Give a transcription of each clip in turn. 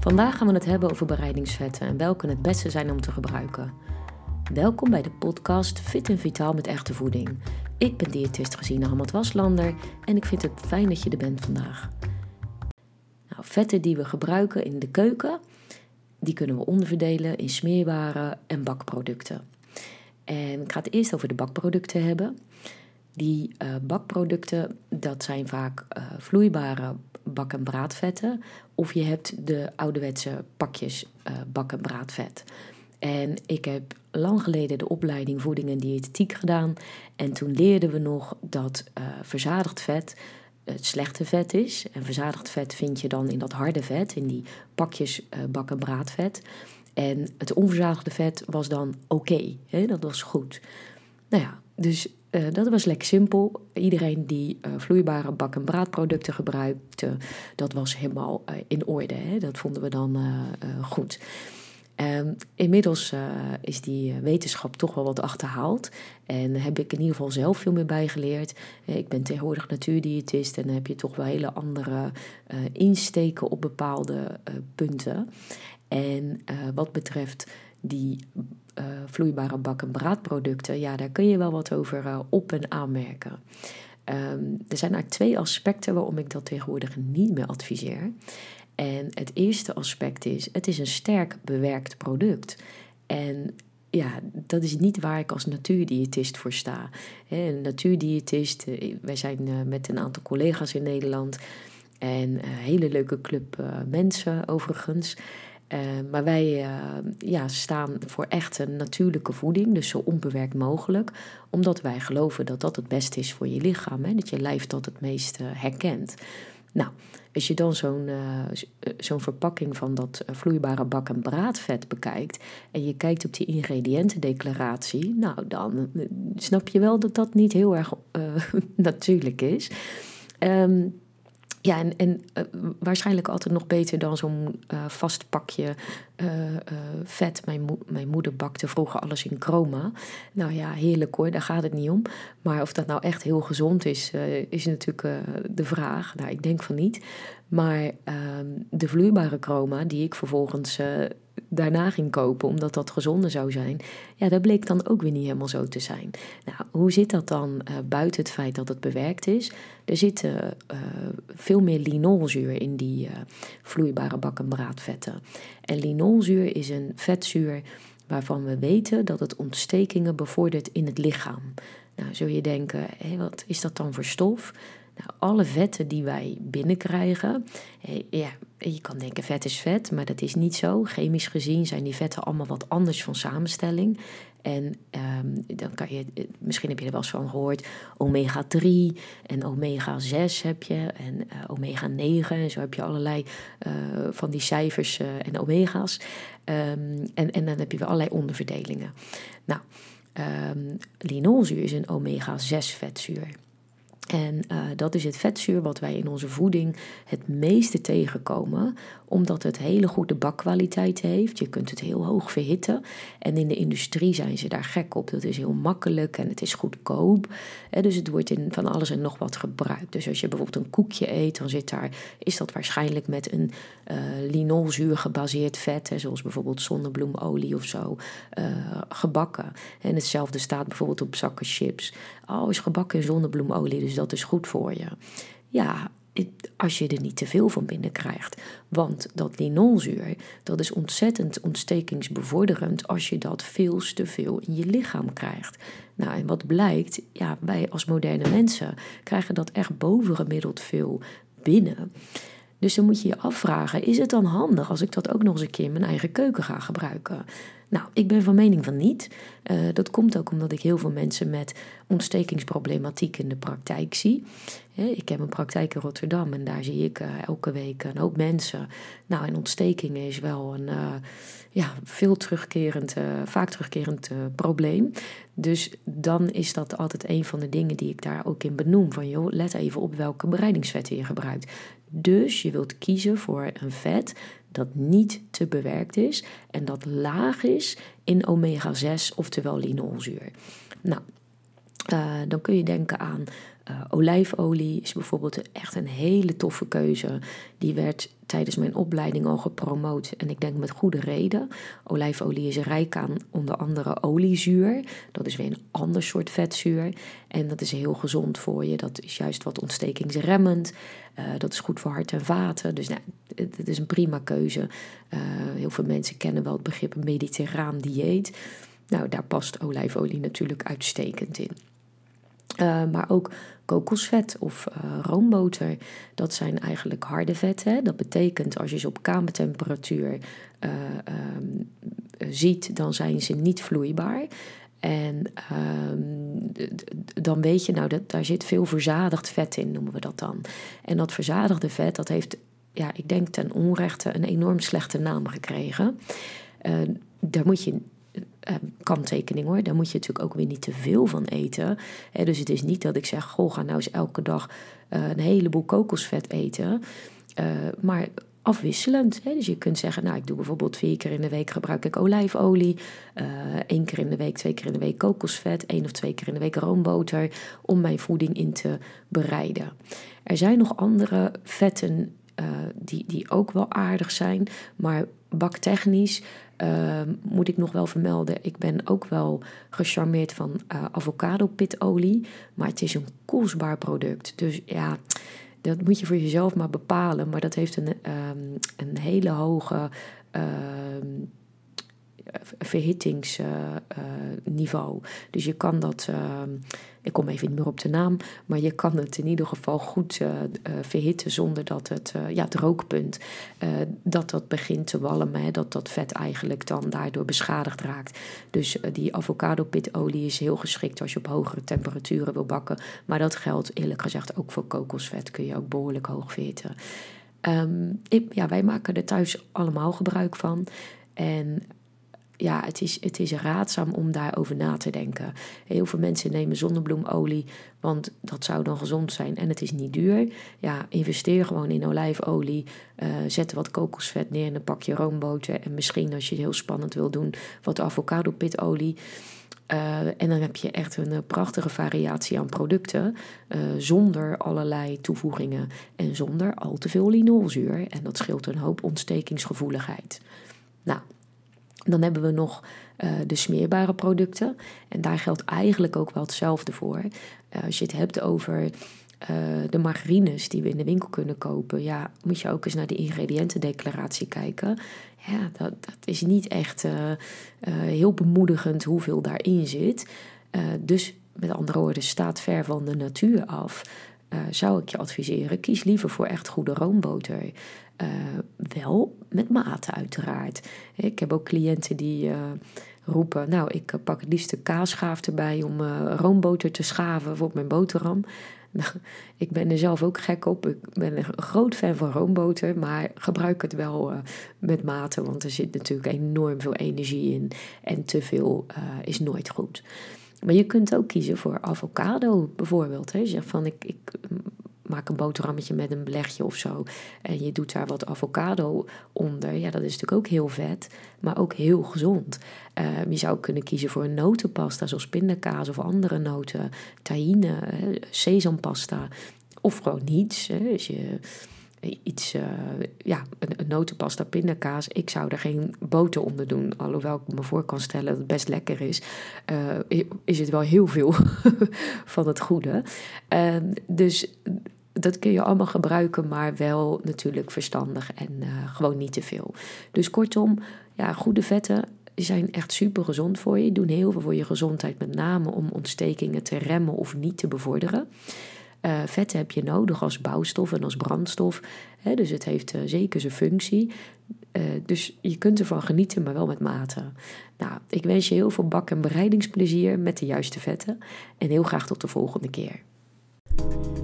Vandaag gaan we het hebben over bereidingsvetten en welke het beste zijn om te gebruiken. Welkom bij de podcast Fit en Vitaal met echte voeding. Ik ben diëtist Gesine Hamad Waslander en ik vind het fijn dat je er bent vandaag. Nou, vetten die we gebruiken in de keuken, die kunnen we onderverdelen in smeerbare en bakproducten. En ik ga het eerst over de bakproducten hebben. Die uh, bakproducten, dat zijn vaak uh, vloeibare bak- en braadvetten. Of je hebt de ouderwetse pakjes uh, bak- en braadvet. En ik heb lang geleden de opleiding voeding en diëtetiek gedaan. En toen leerden we nog dat verzadigd vet het slechte vet is. En verzadigd vet vind je dan in dat harde vet, in die pakjes bak- en braadvet. En het onverzadigde vet was dan oké, okay, dat was goed. Nou ja, dus uh, dat was lekker simpel. Iedereen die uh, vloeibare bak- en braadproducten gebruikte, dat was helemaal uh, in orde. Hè? Dat vonden we dan goed. Um, inmiddels is die wetenschap toch wel wat achterhaald. En heb ik in ieder geval zelf veel meer bijgeleerd. ik ben tegenwoordig natuurdiëtist en dan heb je toch wel hele andere insteken op bepaalde punten. En wat betreft die uh, vloeibare bak- en braadproducten, ja, daar kun je wel wat over uh, op- en aanmerken. Um, er zijn eigenlijk twee aspecten waarom ik dat tegenwoordig niet meer adviseer. En het eerste aspect is, het is een sterk bewerkt product. En ja, dat is niet waar ik als natuurdiëtist voor sta. Een natuurdiëtist, eh, wij zijn met een aantal collega's in Nederland en een hele leuke club mensen overigens. Uh, maar wij uh, ja, staan voor echt een natuurlijke voeding, dus zo onbewerkt mogelijk, omdat wij geloven dat dat het beste is voor je lichaam, hè, dat je lijf dat het meest uh, herkent. Nou, als je dan zo'n verpakking van dat vloeibare bak- en braadvet bekijkt en je kijkt op die ingrediëntendeclaratie, nou dan snap je wel dat dat niet heel erg natuurlijk is. Um, ja, en, en uh, waarschijnlijk altijd nog beter dan zo'n uh, vast pakje uh, vet. Mijn, mo mijn moeder bakte vroeger alles in chroma. Nou ja, heerlijk hoor, daar gaat het niet om. Maar of dat nou echt heel gezond is, is natuurlijk de vraag. Nou, ik denk van niet. Maar ehm, de vloeibare chroma, die ik vervolgens daarna ging kopen, omdat dat gezonder zou zijn, ja, dat bleek dan ook weer niet helemaal zo te zijn. Nou, hoe zit dat dan uh, buiten het feit dat het bewerkt is? Er zit uh, veel meer linolzuur in die uh, vloeibare bak- en. En linolzuur is een vetzuur waarvan we weten dat het ontstekingen bevordert in het lichaam. Nou, zul je denken, hé, wat is dat dan voor stof? Alle vetten die wij binnenkrijgen, ja, je kan denken vet is vet, maar dat is niet zo. Chemisch gezien zijn die vetten allemaal wat anders van samenstelling. En um, dan kan je, misschien heb je er wel eens van gehoord, omega 3 en omega 6 heb je en uh, omega 9. En zo heb je allerlei van die cijfers en omega's. Um, en, en dan heb je weer allerlei onderverdelingen. Nou, um, linolzuur is een omega 6 vetzuur. En uh, dat is het vetzuur wat wij in onze voeding het meeste tegenkomen, omdat het hele goede bakkwaliteit heeft. Je kunt het heel hoog verhitten. En in de industrie zijn ze daar gek op. Dat is heel makkelijk en het is goedkoop. Dus het wordt in van alles en nog wat gebruikt. Dus als je bijvoorbeeld een koekje eet, dan zit daar, is dat waarschijnlijk met een uh, linolzuur gebaseerd vet, zoals bijvoorbeeld zonnebloemolie of zo, uh, gebakken. En hetzelfde staat bijvoorbeeld op zakken chips. Oh, is gebakken in zonnebloemolie, dus dat is goed voor je. Ja, als je er niet te veel van binnenkrijgt. Want dat linolzuur, dat is ontzettend ontstekingsbevorderend als je dat veel te veel in je lichaam krijgt. Nou, en wat blijkt, ja, wij als moderne mensen krijgen dat echt bovengemiddeld veel binnen. Dus dan moet je je afvragen, is het dan handig als ik dat ook nog eens een keer in mijn eigen keuken ga gebruiken? Nou, ik ben van mening van niet. Uh, dat komt ook omdat ik heel veel mensen met ontstekingsproblematiek in de praktijk zie. Ik heb een praktijk in Rotterdam en daar zie ik uh, elke week een hoop mensen. Nou, en ontsteking is wel een uh, ja, veel terugkerend, vaak terugkerend probleem. Dus dan is dat altijd een van de dingen die ik daar ook in benoem. Van joh, let even op welke bereidingsvetten je gebruikt. Dus je wilt kiezen voor een vet dat niet te bewerkt is en dat laag is in omega-6, oftewel linolzuur. Nou, uh, dan kun je denken aan Uh, olijfolie is bijvoorbeeld echt een hele toffe keuze. Die werd tijdens mijn opleiding al gepromoot en ik denk met goede reden. Olijfolie is rijk aan onder andere oliezuur. Dat is weer een ander soort vetzuur. En dat is heel gezond voor je. Dat is juist wat ontstekingsremmend. Uh, dat is goed voor hart en vaten. Dus nou, het, is een prima keuze. Uh, heel veel mensen kennen wel het begrip mediterraan dieet. Nou, daar past olijfolie natuurlijk uitstekend in. Uh, maar ook kokosvet of uh, roomboter, dat zijn eigenlijk harde vetten. Dat betekent als je ze op kamertemperatuur uh, um, ziet, dan zijn ze niet vloeibaar. En um, dan weet je, nou, dat, daar zit veel verzadigd vet in, noemen we dat dan. En dat verzadigde vet, dat heeft, ja, ik denk ten onrechte een enorm slechte naam gekregen. Daar moet je kanttekening hoor. Daar moet je natuurlijk ook weer niet te veel van eten. dus het is niet dat ik zeg: Goh, ga nou eens elke dag uh, een heleboel kokosvet eten. Uh, maar afwisselend. Hè? Dus je kunt zeggen, nou, ik doe bijvoorbeeld vier keer in de week gebruik ik olijfolie. Uh, één keer in de week, twee keer in de week kokosvet. één of twee keer in de week roomboter. Om mijn voeding in te bereiden. Er zijn nog andere vetten die, die ook wel aardig zijn. Maar baktechnisch uh, moet ik nog wel vermelden. Ik ben ook wel gecharmeerd van uh, avocado pitolie. Maar het is een kostbaar product. Dus ja, dat moet je voor jezelf maar bepalen. Maar dat heeft een, um, een hele hoge. Uh, verhittingsniveau. dus je kan dat, uh, ik kom even niet meer op de naam, maar je kan het in ieder geval goed uh, verhitten zonder dat het, ja, het rookpunt, dat dat begint te walmen, dat dat vet eigenlijk dan daardoor beschadigd raakt. Dus die avocado pitolie is heel geschikt als je op hogere temperaturen wil bakken, maar dat geldt eerlijk gezegd ook voor kokosvet, kun je ook behoorlijk hoog verhitten. Ik, ja, wij maken er thuis allemaal gebruik van. En ja, het is, het is raadzaam om daarover na te denken. Heel veel mensen nemen zonnebloemolie, want dat zou dan gezond zijn en het is niet duur. Ja, investeer gewoon in olijfolie, uh, zet wat kokosvet neer en een pakje roomboter. En misschien als je het heel spannend wil doen, wat avocado pitolie. Uh, en dan heb je echt een prachtige variatie aan producten zonder allerlei toevoegingen en zonder al te veel linolzuur. En dat scheelt een hoop ontstekingsgevoeligheid. Nou, dan hebben we nog uh, de smeerbare producten. En daar geldt eigenlijk ook wel hetzelfde voor. Uh, als je het hebt over uh, de margarines die we in de winkel kunnen kopen, ja, moet je ook eens naar de ingrediëntendeclaratie kijken. Ja, dat, dat is niet echt heel bemoedigend hoeveel daarin zit. dus met andere woorden, staat ver van de natuur af. zou ik je adviseren, kies liever voor echt goede roomboter. Uh, wel met mate uiteraard. Ik heb ook cliënten die uh, roepen, nou ik pak het liefst de kaasschaaf erbij om roomboter te schaven voor mijn boterham. Nou, ik ben er zelf ook gek op. Ik ben een groot fan van roomboter, maar gebruik het wel met mate, want er zit natuurlijk enorm veel energie in en te veel is nooit goed. Maar je kunt ook kiezen voor avocado bijvoorbeeld. Hè. Je zegt van ik, ik maak een boterhammetje met een belegje of zo. En je doet daar wat avocado onder. Ja, dat is natuurlijk ook heel vet, maar ook heel gezond. Uh, je zou kunnen kiezen voor een notenpasta, zoals pindakaas of andere noten. Tahine, sesampasta. Of gewoon niets. Hè, als je iets, uh, ja, een, notenpasta, pindakaas. Ik zou er geen boter onder doen. Alhoewel ik me voor kan stellen dat het best lekker is, uh, is het wel heel veel van het goede. Uh, dus dat kun je allemaal gebruiken, maar wel natuurlijk verstandig en uh, gewoon niet te veel. Dus kortom, ja, goede vetten zijn echt super gezond voor je. Doen heel veel voor je gezondheid, met name om ontstekingen te remmen of niet te bevorderen. Uh, vetten heb je nodig als bouwstof en als brandstof. Hè, dus het heeft uh, zeker zijn functie. Dus je kunt ervan genieten, maar wel met mate. Nou, ik wens je heel veel bak- en bereidingsplezier met de juiste vetten. En heel graag tot de volgende keer.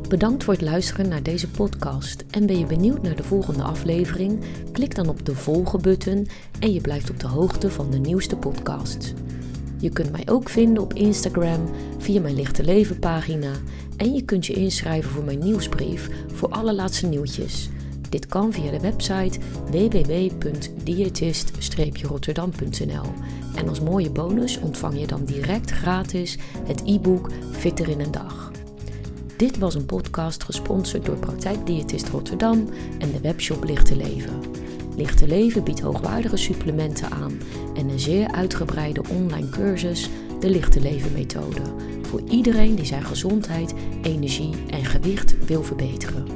Bedankt voor het luisteren naar deze podcast. En ben je benieuwd naar de volgende aflevering? Klik dan op de volgen-button en je blijft op de hoogte van de nieuwste podcasts. Je kunt mij ook vinden op Instagram via mijn Lichte Leven pagina en je kunt je inschrijven voor mijn nieuwsbrief voor alle laatste nieuwtjes. Dit kan via de website www.diëtist-rotterdam.nl. En als mooie bonus ontvang je dan direct gratis het e-book Fitter in een dag. Dit was een podcast gesponsord door Praktijkdiëtist Rotterdam en de webshop Lichte Leven. Lichte Leven biedt hoogwaardige supplementen aan en een zeer uitgebreide online cursus, de Lichte Leven methode, voor iedereen die zijn gezondheid, energie en gewicht wil verbeteren.